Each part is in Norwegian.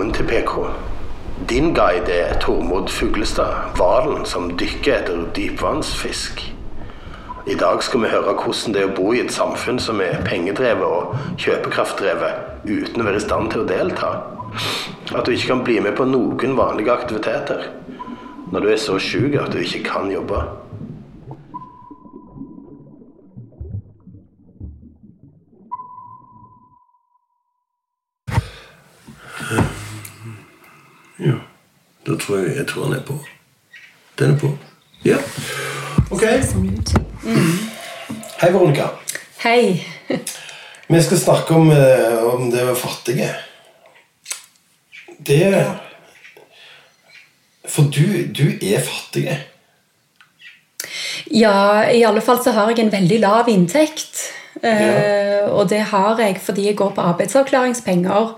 på. Din guide er Tormod Fuglestad, hvalen som dykker etter dypvannsfisk. I dag skal vi høre hvordan det er å bo i et samfunn som er pengedrevet og kjøpekraftdrevet, uten å være i stand til å delta. At du ikke kan bli med på noen vanlige aktiviteter når du er så sjuk at du ikke kan jobbe. Da tror jeg, jeg tror han er på. Den er på. Ja. Ok. Hei, Veronica. Hei. Vi skal snakke om, eh, om det å være fattige. Det For du, du er fattig. Ja, i alle fall så har jeg en veldig lav inntekt. Eh, og det har jeg fordi jeg går på arbeidsavklaringspenger.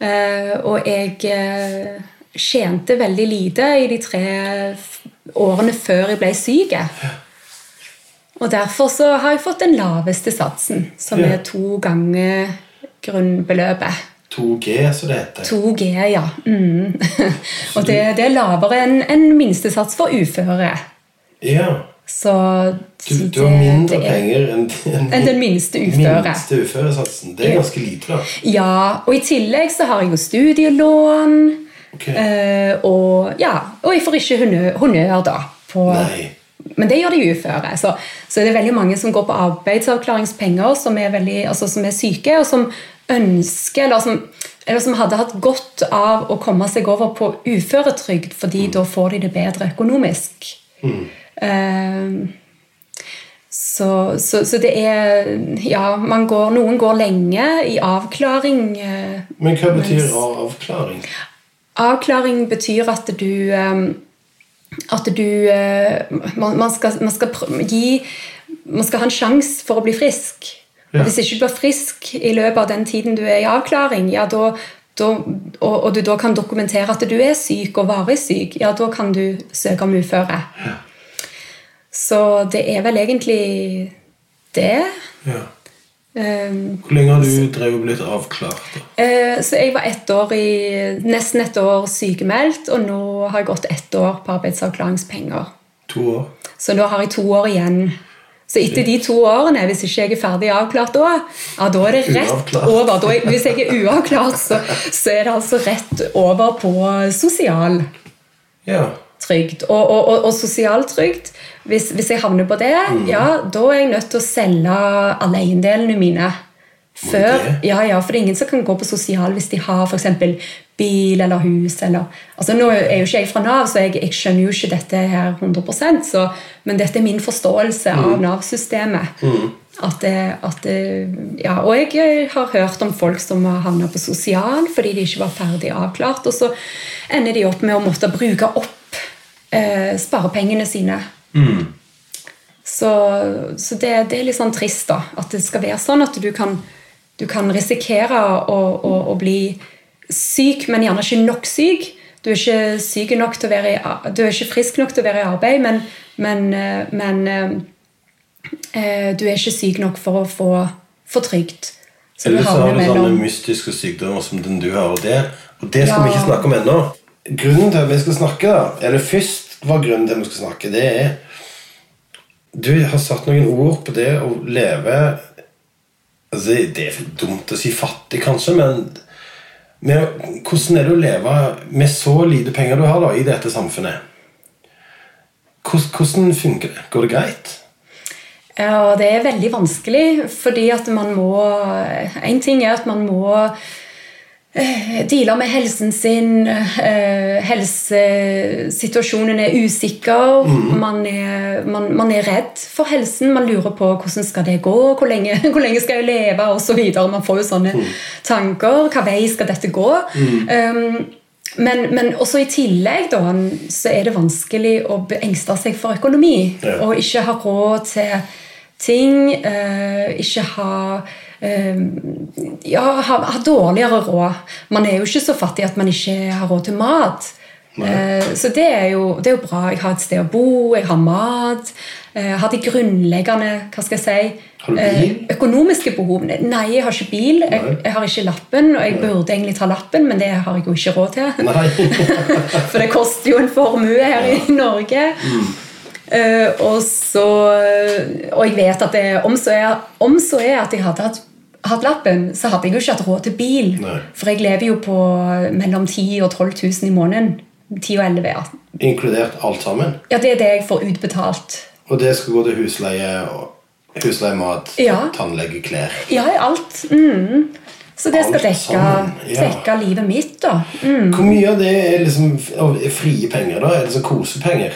Uh, og jeg eh, tjente veldig lite i de tre årene før jeg ble syk. Og derfor så har jeg fått den laveste satsen, som Ja. er to ganger grunnbeløpet. 2G, som det heter. 2G, ja. Mm. og det, det er lavere enn en minstesats for uføre. Ja. Så Du, du har mindre det er- penger enn enn den minste uføre. minste uføresatsen. Det er ganske lite, da. Ja, og i tillegg så har jeg jo studielån. Ok. Eh, og ja, og jeg får ikke honnør, honnør da. På, men det gjør de uføre. Så, så det er veldig mange som går på arbeidsavklaringspenger, som er, veldig, altså, som er syke, og som ønsker eller som, eller som hadde hatt godt av å komme seg over på uføretrygd, fordi da får de det bedre økonomisk. Eh, så, så, så det er Ja, man går, noen går lenge i avklaring. eh, Men hva betyr mens- avklaring? Avklaring betyr at du eh, At du eh, man, man, skal, man skal gi Man skal ha en sjanse for å bli frisk. Ja. Hvis ikke du blir frisk i løpet av den tiden du er i avklaring, ja, da, da, og, og du da kan dokumentere at du er syk og varig syk, ja, da kan du søke om uføre. Så det er vel egentlig det. Ja. Eh, Hvor lenge har du drevet og blitt avklart? Eh, Så jeg var ett år i, nesten ett år sykemeldt, og nå har jeg gått ett år på arbeidsavklaringspenger. To år? Så nå har jeg to år igjen. Så etter de to årene, hvis ikke jeg er ferdig avklart da, ja, da er det rett Uavklart. over. Da, hvis jeg er uavklart, så, så er det altså rett over på sosial. Ja. Og, og, og, og sosialtrygd, hvis, hvis jeg havner på det, ja, da er jeg nødt til å selge alle eiendelene mine. Før, ja, ja, for det er ingen som kan gå på sosial hvis de har eksempel bil eller hus. Eller, altså Nå er jo ikke jeg fra Nav, så jeg, jeg skjønner jo ikke dette her 100% så, men dette er min forståelse av Nav-systemet. At det, at det, ja, og jeg har hørt om folk som har havna på sosial fordi de ikke var ferdig avklart, og så ender de opp med å måtte bruke opp eh, sparepengene sine. Så, så det, det er litt sånn trist, da. At det skal være sånn at du kan, du kan risikere å, å, å bli syk, men gjerne ikke nok syk. Du er ikke syk nok til å være i, du er ikke frisk nok til å være i arbeid, men, men, eh, men eh, eh, du er ikke syk nok for å få, få trygd. Eller så har du sånne mystiske sykdommer som den du har. Og det, og det skal vi ikke snakke om ennå. Grunnen til at vi skal snakke, da, eller først var grunnen til at vi skal snakke, det er Du har satt noen ord på det å leve altså, Det er dumt å si fattig, kanskje, men med, hvordan er det å leve med så lite penger du har da, i dette samfunnet? Hvordan, hvordan funker det? Går det greit? Ja, det er veldig vanskelig, fordi at man må En ting er at man må eh, deale med helsen sin. eh, helsesituasjonen er usikker. Man, er, man, man er redd for helsen. Man lurer på hvordan skal det gå, hvor lenge, hvor lenge skal jeg leve, osv. Man får jo sånne tanker. Hva vei skal dette gå? Um, men, men også i tillegg da, så er det vanskelig å engste seg for økonomi. Ja. Og ikke ha råd til ting. eh, ikke ha ja, ha, ha dårligere råd. Man er jo ikke så fattig at man ikke har råd til mat. Eh, Så det er, jo, det er jo bra. Jeg har et sted å bo, jeg har mat. eh, Jeg har de grunnleggende hva skal jeg si, Har eh, økonomiske behovene. Nei, jeg har ikke bil. Jeg, jeg har ikke lappen, og jeg burde egentlig ta lappen, men det har jeg jo ikke råd til. For det koster jo en formue her i Norge. Eh, og så Og jeg vet at det, om, så er, om så er at jeg hadde hatt, hatt lappen, så hadde jeg jo ikke hatt råd til bil. Nei. For jeg lever jo på mellom 10 000 og 12 000 i måneden. 10 og 11, ja. Inkludert alt sammen. Ja, det er det jeg får utbetalt. Og det skal gå til husleie, og husleie mat, Ja. tannlege, klær. Ja, alt. Mm. Så det skal dekke, ja. dekke livet mitt, da. Mm. Hvor mye av det er liksom frie penger, da? Er det sånn kosepenger?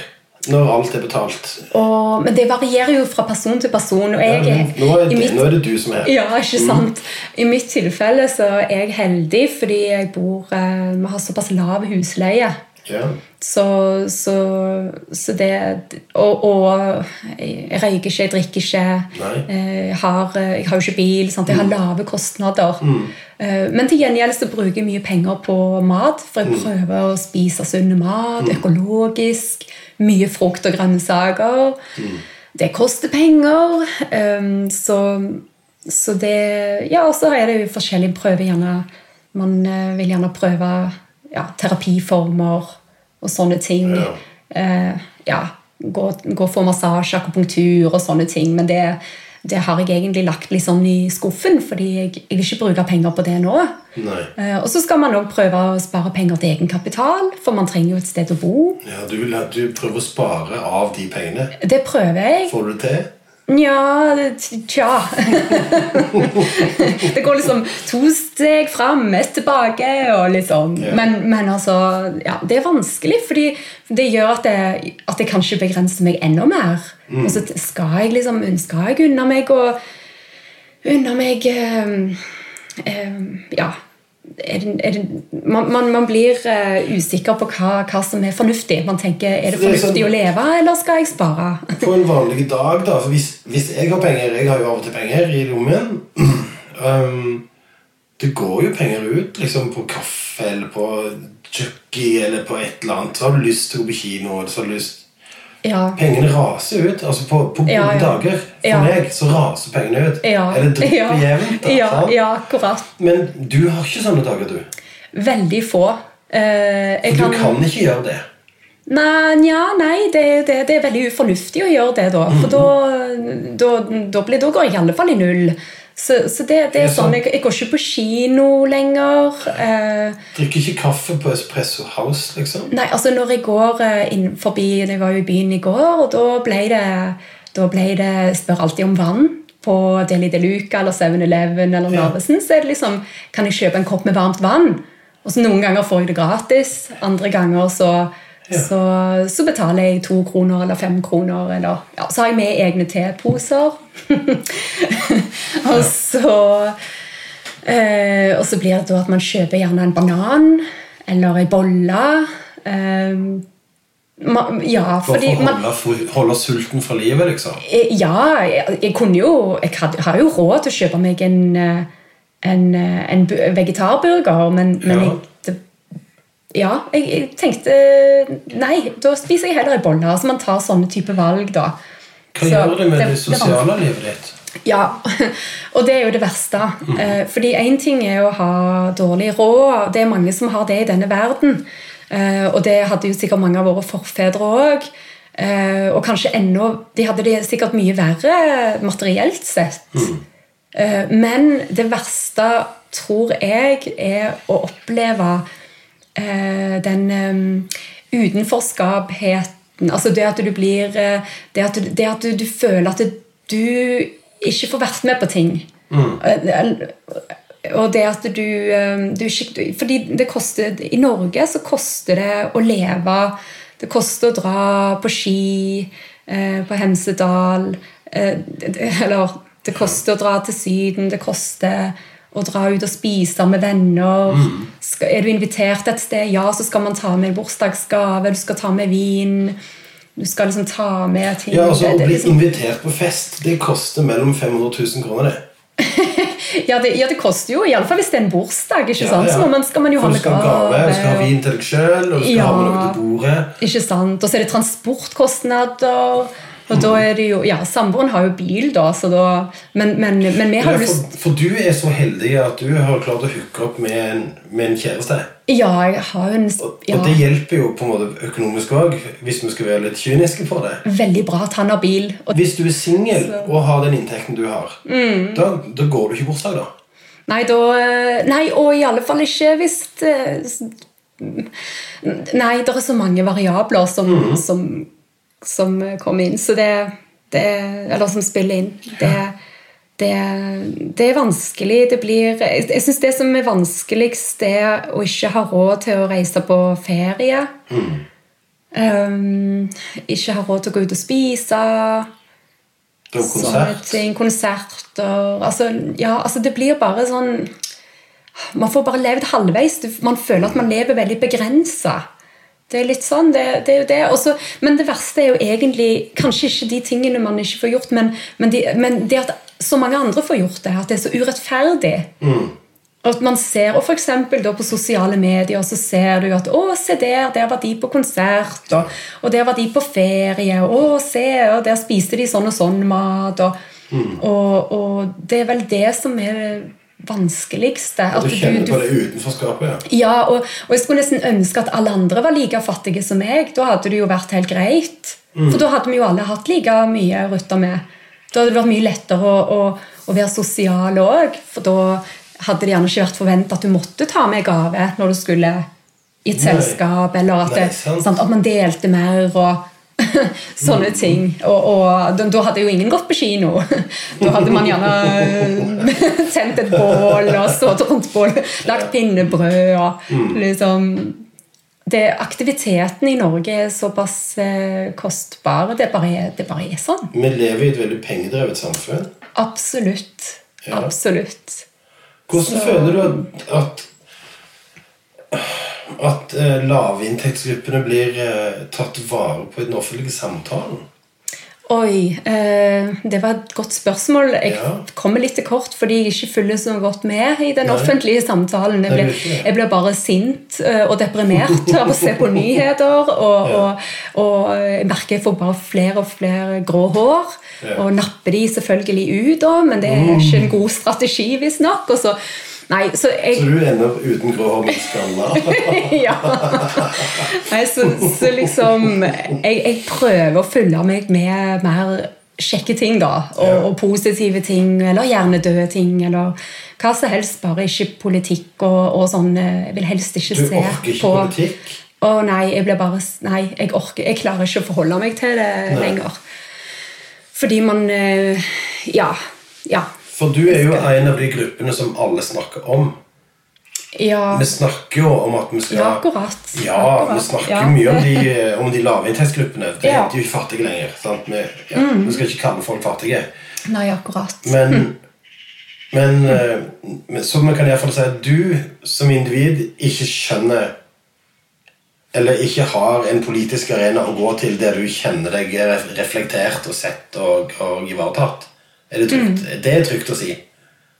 Når alt er betalt? Og, men det varierer jo fra person til person. Og jeg, Ja, nå, er i det, mitt- nå er det du som er Ja, ikke sant? I mitt tilfelle så er jeg heldig fordi jeg bor eh, Vi har såpass lav husleie. Ja. Så, så, så det Og, og jeg røyker ikke, jeg drikker ikke. Eh, Jeg har, jeg har jo ikke bil. Sant? Jeg har lave kostnader. Mm. Men til gjengjeld så bruker jeg mye penger på mat. For jeg prøver å spise sunn mat, økologisk. Mye frukt og grønnsaker. Det koster penger. eh, Så, så det Ja, og så er det jo forskjellige prøver. Gjerne, man eh, vil gjerne prøve ja, terapiformer og sånne ting. Ja. Eh, ja, gå, gå for massasje, akupunktur og sånne ting. Men det, det har jeg egentlig lagt litt sånn i skuffen, fordi jeg, jeg vil ikke bruke penger på det nå. Eh, og så skal man òg prøve å spare penger til egenkapital, for man trenger jo et sted å bo. Ja, du, vil, du prøver å spare av de pengene. Det prøver jeg. Får du det til? Nja Tja. det går liksom to steg fram, ett tilbake. og litt sånn. Yeah. Men, men altså, ja, det er vanskelig, fordi det gjør at jeg, at jeg kanskje begrenser meg enda mer. Og så skal jeg liksom skal jeg unna meg å Unna meg um, um, Ja. Det, man, man, man blir eh, usikker på hva, hva som er fornuftig. Man tenker, Er det Så det er fornuftig sånn- å leve, eller skal jeg spare? På en vanlig dag, da hvis, hvis jeg har penger Jeg har jo av og til penger i lommen. Um, det går jo penger ut liksom på kaffe eller på Chucky eller på et eller annet. Så har du lyst til å gå på kino. Så har du lyst Ja. Pengene raser ut. altså På, på gode Ja, ja. dager for meg så raser pengene ut. Eller drypper jevnt. ja, ja, akkurat. Men du har ikke sånne dager, du. Veldig få. Eh, For du kan ikke gjøre det. Nei, nja, nei det, det, det er veldig ufornuftig å gjøre det, da. For da, da, da, blir, da går jeg i alle fall i null. Så, så det, det er sånn, jeg, jeg går ikke på kino lenger. Eh, Drikker ikke kaffe på Espresso House, liksom. nei, altså Når jeg går eh, inn forbi Jeg var jo i byen i går, og da ble det, da ble det spør alltid om vann på Deli de Luca eller 7-Eleven eller Ja. Narvesen. Så er det liksom Kan jeg kjøpe en kopp med varmt vann? Og så Noen ganger får jeg det gratis, andre ganger så, Ja. så, så betaler jeg to kroner eller fem kroner. Eller, ja, så har jeg med egne teposer. og så eh, Og så blir det da at man kjøper gjerne en banan eller ei bolle. Eh, ja, fordi for å man, holde, sulten fra livet, liksom. Eh, Ja, jeg, jeg kunne jo Jeg had, har jo råd til å kjøpe meg en, eh, en, eh, en vegetarburger, men, men jeg, ja, jeg, jeg tenkte Nei, da spiser jeg heller en bolle. Altså man tar sånne type valg, da. Hva Så gjør det med det, det sosiale livet ditt? Ja, og det er jo det verste. Mm. Fordi én ting er å ha dårlig råd, det er mange som har det i denne verden. Eh, Og det hadde jo sikkert mange av våre forfedre òg. Og kanskje ennå De hadde det sikkert mye verre materielt sett. Mm. Men det verste, tror jeg, er å oppleve eh, den eh, utenforskapheten. Altså det at du blir eh, Det at du, det at du, du føler at du ikke får vært med på ting. Mm. Og det at du, eh, du Fordi det koster I Norge så koster det å leve. Det koster å dra på ski eh, på Hemsedal. eh, Eller det koster å dra til Syden. Det koster å dra ut og spise med venner. Skal, er du invitert et sted, ja, så skal man ta med en bursdagsgave. Du skal ta med vin. Du skal liksom ta med ting. Ja, altså Det- Å det bli liksom- invitert på fest, det koster mellom 500 000 kroner, det. Ja, det, ja, det koster jo, iallfall hvis det er en bursdag. ikke sant? Så man, skal man jo ha For med gave, du skal ha vin til deg sjøl, og du skal Ja. ha med noe til bordet. Ikke sant? Og så er det transportkostnader. Og da er det jo, ja, Samboeren har jo bil, da, så da men, men, men vi har lyst for, du er så heldig at du har klart å hooke opp med en, med en kjæreste. Ja, jeg har en ja, og det hjelper jo på en måte økonomisk òg, hvis vi skal være litt kyniske på det. Veldig bra at han har bil. Hvis du er singel og har den inntekten du har, Mm. da, da går du ikke bursdag, da. nei, da Nei, og i alle fall ikke hvis eh, Nei, det er så mange variabler som, som, som kommer inn, så det, det Eller som spiller inn. Det, det, det er vanskelig. Det blir Jeg, jeg syns det som er vanskeligst, er å ikke ha råd til å reise på ferie. Um, ikke ha råd til å gå ut og spise. Til er konsert. ting, konserter altså, ja, altså Det blir bare sånn Man får bare levd halvveis. Man føler at man lever veldig begrensa. Det er litt sånn, det, det er jo det. Også, men det verste er jo egentlig kanskje ikke de tingene man ikke får gjort, men, men, de, men det at så mange andre får gjort det. At det er så urettferdig. Mm. At man ser, og eksempel På sosiale medier så ser du at å, se der, der var de på konsert, og, og der var de på ferie, og å, se, og der spiste de sånn og sånn mat. Og, og, og det er vel det som er vanskeligste. At du kjenner på det utenforskapet. Ja. ja, og, og jeg skulle nesten ønske at alle andre var like fattige som meg. Da hadde det jo vært helt greit. For da hadde vi jo alle hatt like mye å rutte med. Da hadde det vært mye lettere å, å, å være sosial òg. For da hadde det gjerne ikke vært forventa at du måtte ta med gave når du skulle i et Nei. selskap, eller at, Nei, sant. sant, at man delte mer. og Sånne ting. Og, og da, da hadde jo ingen gått på kino. Da hadde man gjerne tent et bål og stått rundt bål, lagt pinnebrød og liksom det, Aktiviteten i Norge er såpass eh, kostbar. Det bare, det bare er sånn. Vi lever i et veldig pengedrevet samfunn. Absolutt. Ja. Absolutt. Hvordan Så- føler du at, at, at eh, lavinntektsgruppene blir eh, tatt vare på i den offentlige samtalen? Oi, eh, det var et godt spørsmål. Jeg Ja. kommer litt til kort fordi jeg ikke følger så godt med i den Nei. offentlige samtalen. Jeg blir, jeg bare sint eh, og deprimert av å se på nyheter. Og, Ja. og, og jeg merker jeg får bare flere og flere grå hår. Ja. Og napper de selvfølgelig ut, da, men det er ikke en god strategi, visstnok. Og så Nei, så jeg Så du ender uten grå hår, men skalla? ja. Nei, så, så liksom jeg, jeg prøver å følge meg med mer kjekke ting, da. Og, Ja. og positive ting, eller gjerne døde ting, eller hva som helst. Bare ikke politikk og, og sånn. eh, Jeg vil helst ikke Du se orker ikke på politikk? Å nei, jeg blir bare Nei, jeg orker Jeg klarer ikke å forholde meg til det Nei. lenger. Fordi man eh, Ja. Ja. For du er jo en av de gruppene som alle snakker om. Ja, Vi snakker jo om at vi skal ja akkurat. Ja, akkurat. vi snakker Ja. mye om de, om de lavinntektsgruppene. Det Ja. heter jo ikke fattige lenger. Sant? Vi, ja, vi skal ikke kalle folk fattige. Nei, akkurat. Men, men, mm. men så vi kan iallfall si at du som individ ikke skjønner Eller ikke har en politisk arena å gå til der du kjenner deg reflektert og sett og, og ivaretatt. Er det trygt? Det er trygt å si.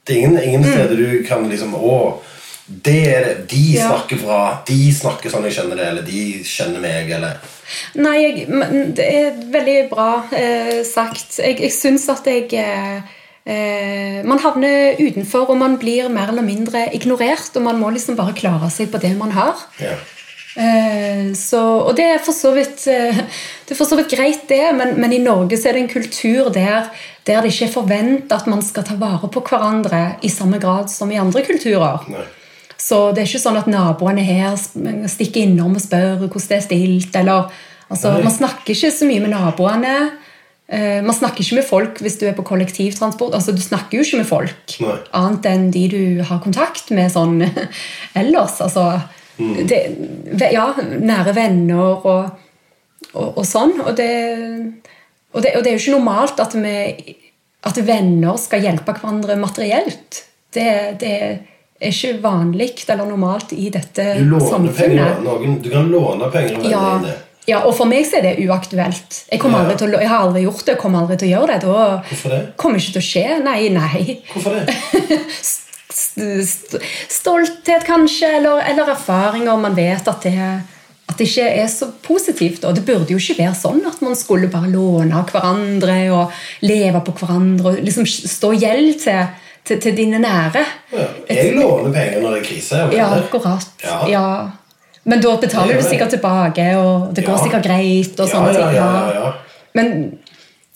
Det er ingen, ingen steder du kan liksom Å, det er det. De Ja. snakker bra. De snakker sånn jeg skjønner det, eller de skjønner meg, eller Nei, jeg, men det er veldig bra eh, sagt. Jeg, jeg syns at jeg eh, eh, Man havner utenfor, og man blir mer eller mindre ignorert. Og man må liksom bare klare seg på det man har. ja. Eh, så, og det er for så vidt eh, Det er for så vidt greit, det, men, men i Norge så er det en kultur der, der det ikke er forventa at man skal ta vare på hverandre i samme grad som i andre kulturer. Nei. Så det er ikke sånn at naboene her stikker innom og spør hvordan det er stilt. eller altså, Man snakker ikke så mye med naboene. Eh, man snakker ikke med folk hvis du er på kollektivtransport. altså Du snakker jo ikke med folk Nei. annet enn de du har kontakt med sånn ellers. altså det, Ja, nære venner og, og, og sånn. Og det, og, det, og det er jo ikke normalt at, vi, at venner skal hjelpe hverandre materielt. Det, det er ikke vanlig eller normalt i dette Du penger. samfunnet. Noen, du kan låne penger av Ja, dine. Ja, og for meg så er det uaktuelt. Jeg, Ja. til jeg har aldri gjort det, kommer aldri til å gjøre det. Da Hvorfor det? kommer ikke til å skje. Nei, nei. Hvorfor det? St- st- Stolthet, kanskje, eller, eller erfaringer. Man vet at det, at det ikke er så positivt. Og det burde jo ikke være sånn at man skulle bare låne av hverandre og leve på hverandre og liksom stå gjeld til, til, til dine nære. Ja. Jeg låner penger når det er krise. Ja, akkurat. Ja. Ja. Men da betaler du sikkert tilbake, og det går sikkert greit. og sånne ting. ja, ja, ja. Men,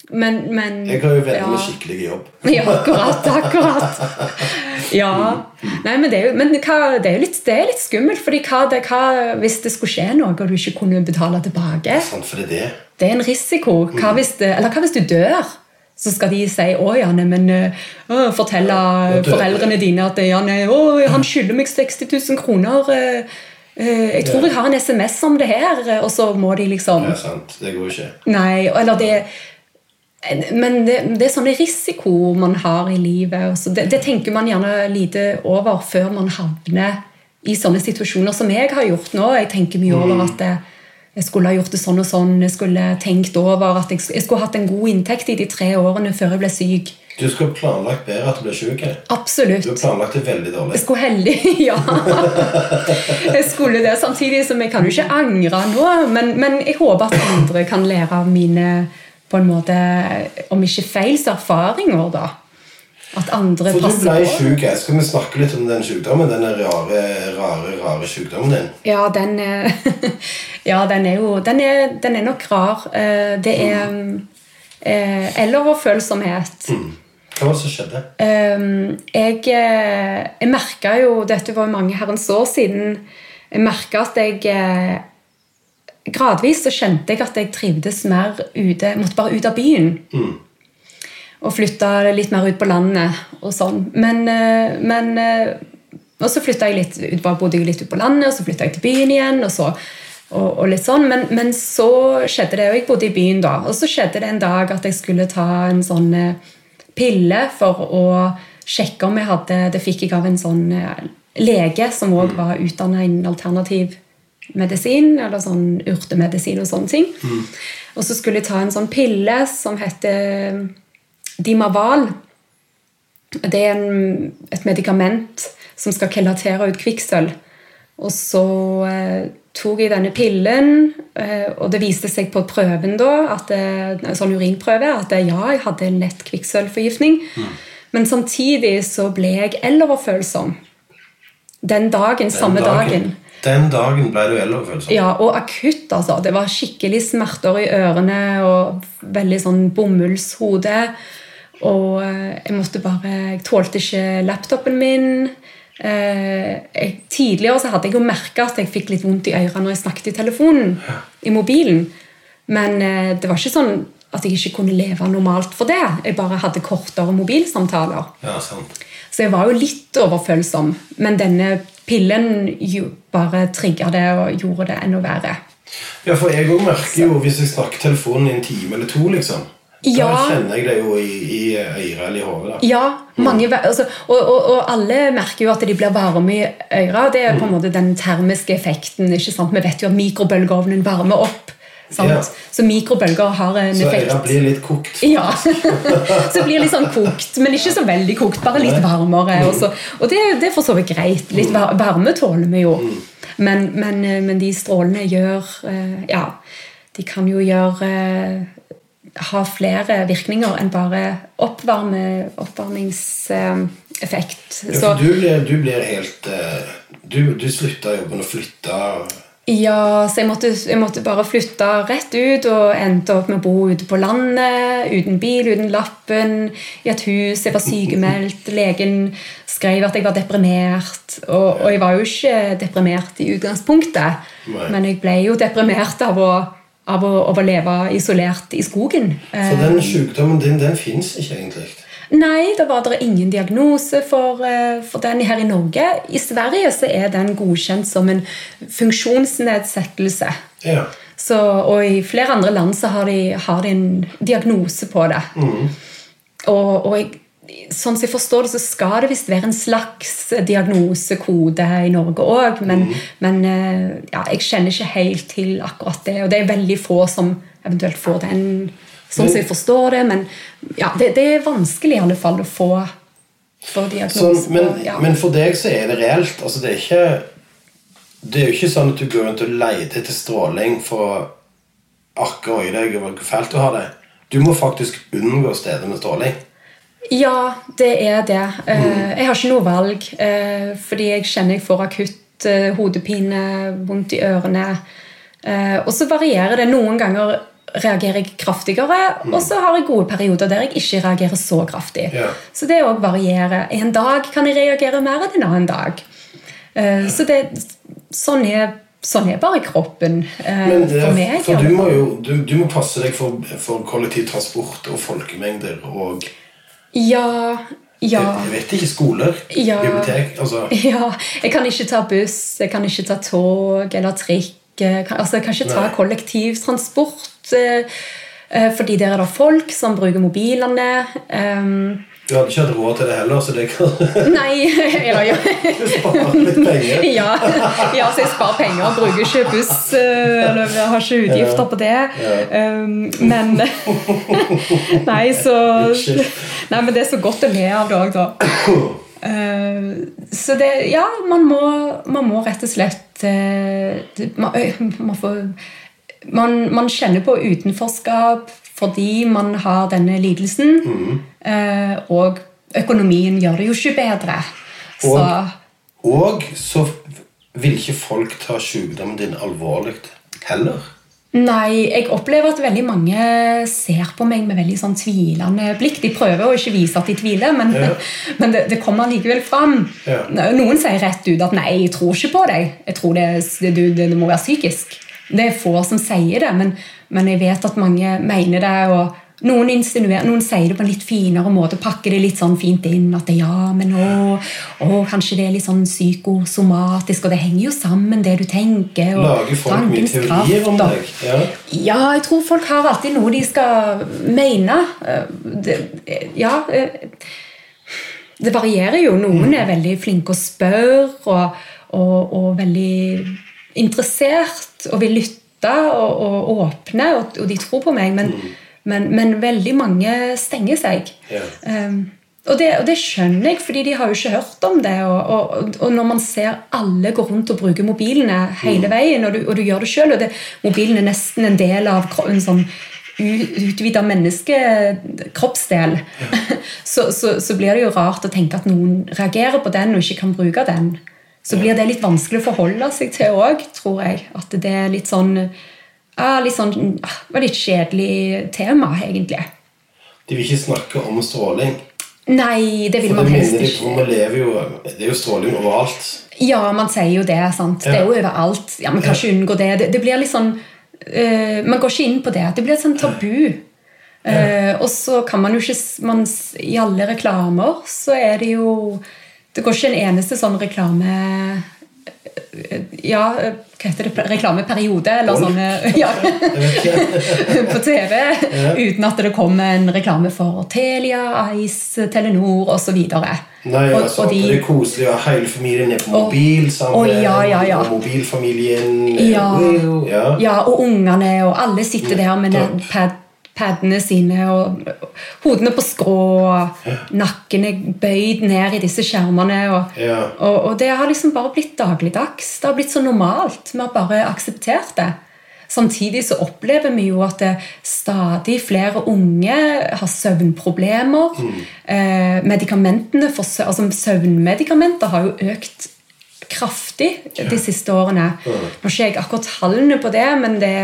men, men Jeg har jo venner ja. med skikkelig jobb. Ja, akkurat. akkurat. Ja. Nei, men det er jo, men hva, det er litt, det er litt skummelt. fordi hva, det, hva hvis det skulle skje noe og du ikke kunne betale tilbake? sånn det er en risiko. Mm. Hva hvis, det, eller hva hvis du dør? Så skal de si å ja, nei, men øh, å, Fortelle Ja, foreldrene dine at ja, nei, å, han skylder meg 60 000 kroner. øh, øh, jeg tror jeg har en SMS om det her. Og så må de liksom Ja, sant. Det går ikke. Nei, eller det Men det, det er sånne risiko man har i livet. Det, det tenker man gjerne lite over før man havner i sånne situasjoner som jeg har gjort nå. Jeg tenker mye over at det, jeg skulle ha gjort det sånn og sånn. Jeg skulle tenkt over at jeg, jeg skulle hatt en god inntekt i de tre årene før jeg ble syk. Du skulle planlagt bedre at du ble syk. Absolutt. Du planlagt det veldig Jeg dårlig. skulle heldig Ja. Jeg skulle det samtidig som jeg kan jo ikke angre nå. Men, men jeg håper at andre kan lære av mine på en måte, om ikke feil, så erfaringer. da. At andre For du på. ble du ble jeg. Skal vi snakke litt om den sykdommen? Den rare, rare, rare sykdommen din? Ja, den, eh, ja, den er jo Den er, den er nok rar. Eh, Det er eh, Elleroverfølsomhet. Hva var det som skjedde? Jeg jeg merka jo Dette var jo mange herrens år siden. Jeg merka at jeg Gradvis så kjente jeg at jeg trivdes mer ute. Måtte bare ut av byen. Og flytta litt mer ut på landet og sånn. Men, eh, men eh, Og så flytta jeg litt ut, bare bodde jeg litt ut på landet, og så flytta jeg til byen igjen. og så og, og litt sånn, men, men så skjedde det, og jeg bodde i byen da, og så skjedde det en dag at jeg skulle ta en sånn eh, pille for å sjekke om jeg hadde Det fikk jeg av en sånn lege som òg var utdanna innen alternativ medisin, eller sånn urtemedisin og sånne ting. Og så skulle jeg ta en sånn pille som heter Dimaval. Det er en, et medikament som skal kelatere ut kvikksølv. Og så eh, tok jeg denne pillen, eh, og det viste seg på prøven da, at det, sånn urinprøve at det, ja, jeg hadde en lett kvikksølvforgiftning. Men samtidig så ble jeg eloverfølsom Den dagen, samme dagen. Den dagen ble du elleroverfølsom. Ja, og akutt, altså. Det var skikkelig smerter i ørene og veldig sånn bomullshode. Og eh, jeg måtte bare Jeg tålte ikke laptopen min. Eh, jeg, tidligere så hadde jeg jo merka at jeg fikk litt vondt i ørene når jeg snakket i telefonen. Ja. I mobilen. Men eh, det var ikke sånn at jeg ikke kunne leve normalt for det. Jeg bare hadde kortere mobilsamtaler. Ja, sant. Så jeg var jo litt overfølsom, men denne pillen bare trigga det og gjorde det enda verre. Ja, for jeg òg merker jo hvis jeg snakker telefonen i en time eller to, liksom. Ja. Da kjenner jeg det jo i, i øret eller i hodet. Ja, mange, altså, og, og, og alle merker jo at de blir varme i øret. Det er på en måte den termiske effekten. Vi vet jo at mikrobølgeovnen varmer opp. Ja. Så mikrobølger har en Så effekt. øret blir litt kokt. Ja. så blir litt sånn kokt, men ikke så veldig kokt. Bare litt varmere. Og, så, og det, det er for så vidt greit. Litt varme tåler vi jo. Men, men, eh, men de strålene gjør eh, Ja, de kan jo gjøre eh, Ha flere virkninger enn bare oppvarme, oppvarmingseffekt. Ja, du blir, du blir helt Du, du slutta jobben og flytta Ja, så jeg måtte, jeg måtte bare flytte rett ut og endte opp med å bo ute på landet, uten bil, uten lappen, i et hus. Jeg var sykemeldt. Legen skrev at jeg var deprimert. Og, og jeg var jo ikke deprimert i utgangspunktet, Nei. men jeg ble jo deprimert av å, av å, av å leve isolert i skogen. Så den sykdommen din, den fins ikke egentlig. Nei, da var det ingen diagnose for, eh, for den her i Norge. I Sverige så er den godkjent som en funksjonsnedsettelse. Ja. Så, og i flere andre land så har de, har de en diagnose på det. Og, og jeg, sånn som jeg forstår det, så skal det visst være en slags diagnosekode i Norge òg. Men, men eh, ja, jeg kjenner ikke helt til akkurat det. Og det er veldig få som eventuelt får den, sånn som jeg forstår det. Men ja, det, det er vanskelig i alle fall å få, få diagnose. Sånn, men, ja. men for deg så er det reelt. Altså, det er ikke Det er jo ikke sånn at du går rundt og leter etter stråling for akkurat i deg over hvor fælt du har det. Du må faktisk unngå steder med stråling. Ja, det er det. Mm. Jeg har ikke noe valg, eh, fordi jeg kjenner jeg får akutt eh, hodepine, vondt i ørene. Eh, Og så varierer det. Noen ganger reagerer jeg kraftigere, og så har jeg gode perioder der jeg ikke reagerer så kraftig. Yeah. Så det òg varierer. En dag kan jeg reagere mer enn en annen dag. Eh, Så det, sånn, er, sånn er bare kroppen uh, det, for meg. for du må jo du, du må passe deg for, for kollektivtransport og folkemengder og Ja, ja. Jeg vet ikke. Skoler? Ja. Bibliotek? Altså Ja, jeg kan ikke ta buss, jeg kan ikke ta tog eller trikk. Jeg altså, kanskje ta kollektivtransport eh, eh, fordi der er det folk som bruker mobilene. Um, Du hadde ikke hatt råd til det heller, så det kan nei eller, ja. du sparer litt penger. ja, ja, så jeg sparer penger bruker ikke buss. eh, Eller har ikke utgifter på det. Um, men Nei, så Nei, men det er så godt å le av det òg, da. Uh, så det Ja, man må, man må rett og slett det- man, man, får, man, man kjenner på utenforskap fordi man har denne lidelsen. eh, og økonomien gjør det jo ikke bedre. Så Og- Og så vil ikke folk ta sykdommen din alvorlig heller. Nei, jeg opplever at veldig mange ser på meg med veldig sånn tvilende blikk. De prøver å ikke vise at de tviler, men, Ja. men det, det kommer likevel fram. Ja. Noen sier rett ut at 'nei, jeg tror ikke på deg'. Jeg tror det, det, det, det må være psykisk. Det er få som sier det, men, men jeg vet at mange mener det. og noen, insinuerer, noen sier det på en litt finere måte, pakker det litt sånn fint inn. At det, ja, men å, å, kanskje det er litt sånn psykosomatisk, og det henger jo sammen, det du tenker. Og Lager folk mye teorier om deg? Ja. ja, jeg tror folk har alltid noe de skal mene. Det, ja eh, Det varierer jo. Noen er veldig flinke å spørre og, og, og veldig interessert og vil lytte og, og åpne, og, de tror på meg. Men, men, men veldig mange stenger seg. Ja. Um, og det, og det skjønner jeg, fordi de har jo ikke hørt om det. Og, og, og når man ser alle gå rundt og bruke mobilene hele veien, og du, du gjør det sjøl, og det, mobilen er nesten en del av en sånn utvida menneskekroppsdel, så, så, så blir det jo rart å tenke at noen reagerer på den og ikke kan bruke den. Så blir det litt vanskelig å forholde seg til òg, tror jeg. At det er litt sånn ah, Litt sånn ah, var litt kjedelig tema, egentlig. De vil ikke snakke om stråling. Nei, det vil For man helst ikke. For lever jo Det er jo stråling overalt. Ja, man sier jo det. sant? Det er jo overalt. Ja, Man kan ikke unngå det. Det, det blir litt sånn uh, Man går ikke inn på det. Det blir et sånn tabu. Eh, og så kan man jo ikke man, I alle reklamer så er det jo Det går ikke en eneste sånn reklame Ja, eh, hva heter det? Reklameperiode, eller Golf. sånn eh, ja, på TV uten at det kom en reklame for Telia, Ice, Telenor osv. Nei, altså, Det er koselig å ha hele familien er på mobil sammen. Og, ja, ja, ja. Mobilfamilien Ja. Ja. Ja, og ungene, og alle sitter der med en pad, padene sine, og hodene på skrå, og nakken er bøyd ned i disse skjermene. Og, Ja. og, og det har liksom bare blitt dagligdags. Det har blitt så normalt. Vi har bare akseptert det. Samtidig så opplever vi jo at stadig flere unge har søvnproblemer. Eh, medikamentene for altså Søvnmedikamenter har jo økt kraftig de siste årene. Nå har ikke jeg akkurat tallene på det, men det,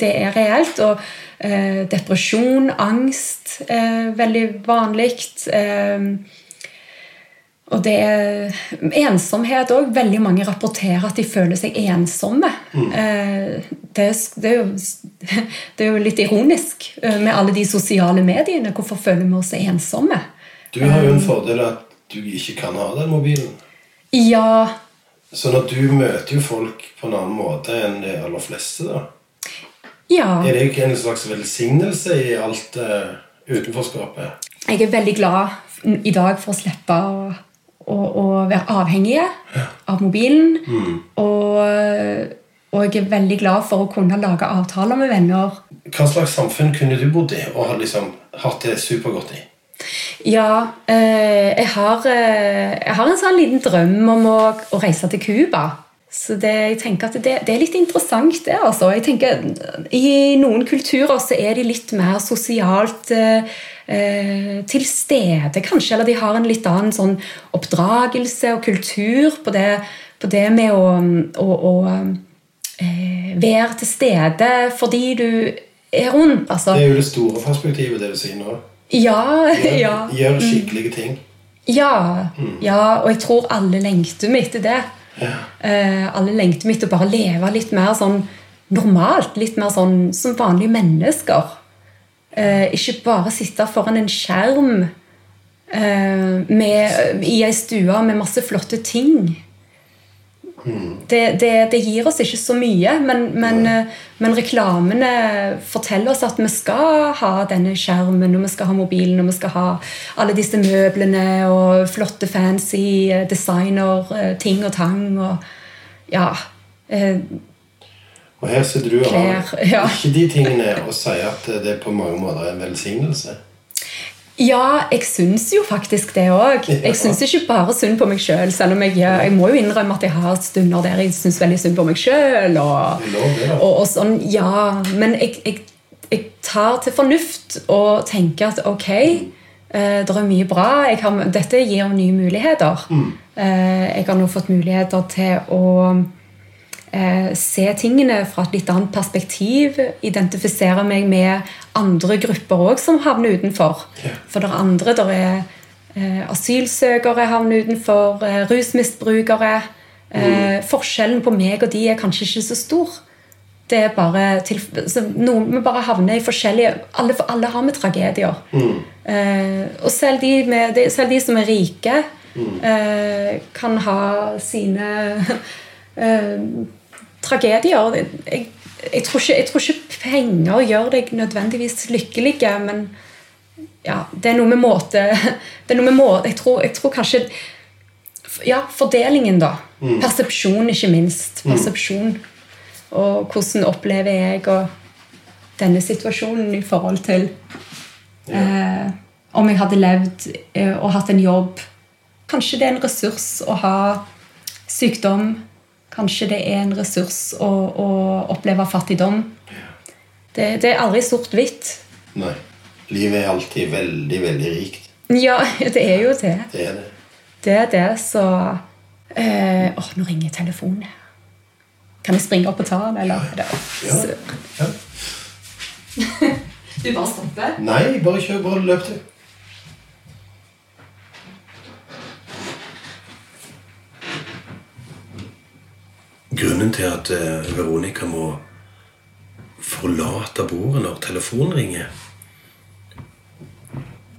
det er reelt. Og eh, depresjon, angst eh, veldig vanlig. Eh, og det er ensomhet òg. Veldig mange rapporterer at de føler seg ensomme. Eh, Det, er, det, er jo, det er jo litt ironisk eh, med alle de sosiale mediene. Hvorfor føler vi oss ensomme? Du har jo en fordel at du ikke kan ha den mobilen. Ja, Sånn at du møter jo folk på en annen måte enn de aller fleste. da. ja. Er det ikke en slags velsignelse i alt uh, utenforskapet? jeg er veldig glad i dag for å slippe å, å, å være avhengig av mobilen. Og, og jeg er veldig glad for å kunne lage avtaler med venner. Hva slags samfunn kunne du bodd i og liksom hatt det supergodt i? Ja, eh, jeg, har, eh, jeg har en sånn liten drøm om å, å reise til Cuba. Så det, jeg tenker at det, det er litt interessant, det. altså. Jeg tenker, I noen kulturer så er de litt mer sosialt eh, eh, til stede, kanskje. Eller de har en litt annen sånn oppdragelse og kultur på det, på det med å, å, å eh, være til stede fordi du er rundt. Altså. Det er jo det store perspektivet, det du sier nå. Ja, Gjør, ja. gjør skikkelige ting. Ja, ja, og jeg tror alle lengter meg etter det. Eh, alle lengter meg etter å bare leve litt mer sånn normalt. Litt mer sånn som vanlige mennesker. Eh, ikke bare sitte foran en skjerm eh, med, i ei stue med masse flotte ting. Det, det, det gir oss ikke så mye, men, men, eh, men reklamene forteller oss at vi skal ha denne skjermen, og vi skal ha mobilen, og vi skal ha alle disse møblene og flotte, fancy eh, designer, eh, ting og tang. og ja, eh, Og her sitter du og har ikke de tingene og sier at det på mange måter er en velsignelse. Ja, jeg syns jo faktisk det òg. Jeg syns ikke bare synd på meg sjøl. Selv om jeg, jeg må jo innrømme at jeg har stunder der jeg syns veldig synd på meg sjøl. Og, og, og sånn, ja, men jeg, jeg, jeg tar til fornuft og tenker at ok, eh, det er mye bra. Jeg har, dette gir nye muligheter. Eh, jeg har nå fått muligheter til å eh, se tingene fra et litt annet perspektiv. Identifisere meg med andre grupper òg som havner utenfor. For det er andre. Der er eh, asylsøkere havner utenfor, eh, rusmisbrukere. Eh, forskjellen på meg og de er kanskje ikke så stor. Det er bare til, så noen, Vi bare havner i forskjellige Alle, alle har med tragedier. Eh, og selv de, med, selv de som er rike, eh, kan ha sine tragedier. Jeg, jeg, tror ikke, jeg tror ikke penger gjør deg nødvendigvis lykkelige, men ja, det er noe med måte det er noe med måte, jeg, tror, jeg tror kanskje Ja, fordelingen, da. Persepsjon, ikke minst. Persepsjon. Og hvordan opplever jeg og denne situasjonen i forhold til eh, om jeg hadde levd eh, og hatt en jobb. Kanskje det er en ressurs å ha sykdom. Kanskje det er en ressurs å, å oppleve fattigdom. Det, det er aldri sort-hvitt. Nei. Livet er alltid veldig, veldig rikt. Ja, det er jo det. Det er det. Det er det, så eh, Åh, nå ringer telefonen. Kan jeg springe opp og ta den, eller? Ja. ja. ja. Du bare stopper? Nei, bare kjør. Bare løp til. Grunnen til at eh, Veronica må forlate bordet når telefonen ringer,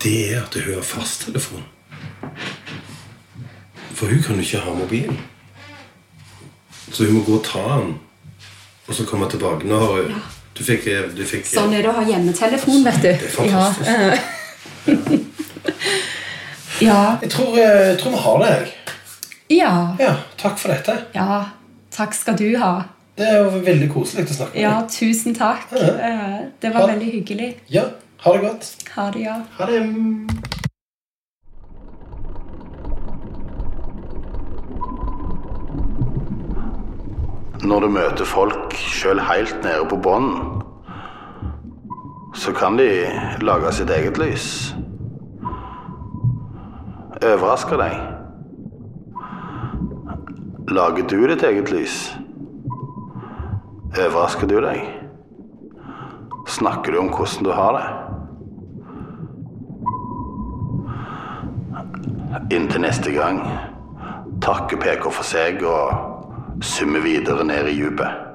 det er at hun har fasttelefon. For hun kan jo ikke ha mobilen. Så hun må gå og ta den, og så komme tilbake. Nå har hun Du fikk, eh, du fikk Sånn er det å ha hjemmetelefon, vet du. Det er fantastisk. Ja, ja. Jeg tror, eh, jeg tror vi har det, jeg. ja. Ja, takk for dette. Ja. Takk skal du ha. Det er jo veldig koselig å snakke med deg. Ja, tusen takk. Ja. Eh, Det var Ha- veldig hyggelig. Ja, ha det godt. Ha det, ja. Ha det. Når du møter folk sjøl helt nede på bånn, så kan de lage sitt eget lys. Overrasker deg. Lager du ditt eget lys? Overrasker du deg? Snakker du om hvordan du har det? Inntil neste gang takker PK for seg og summer videre ned i djupet.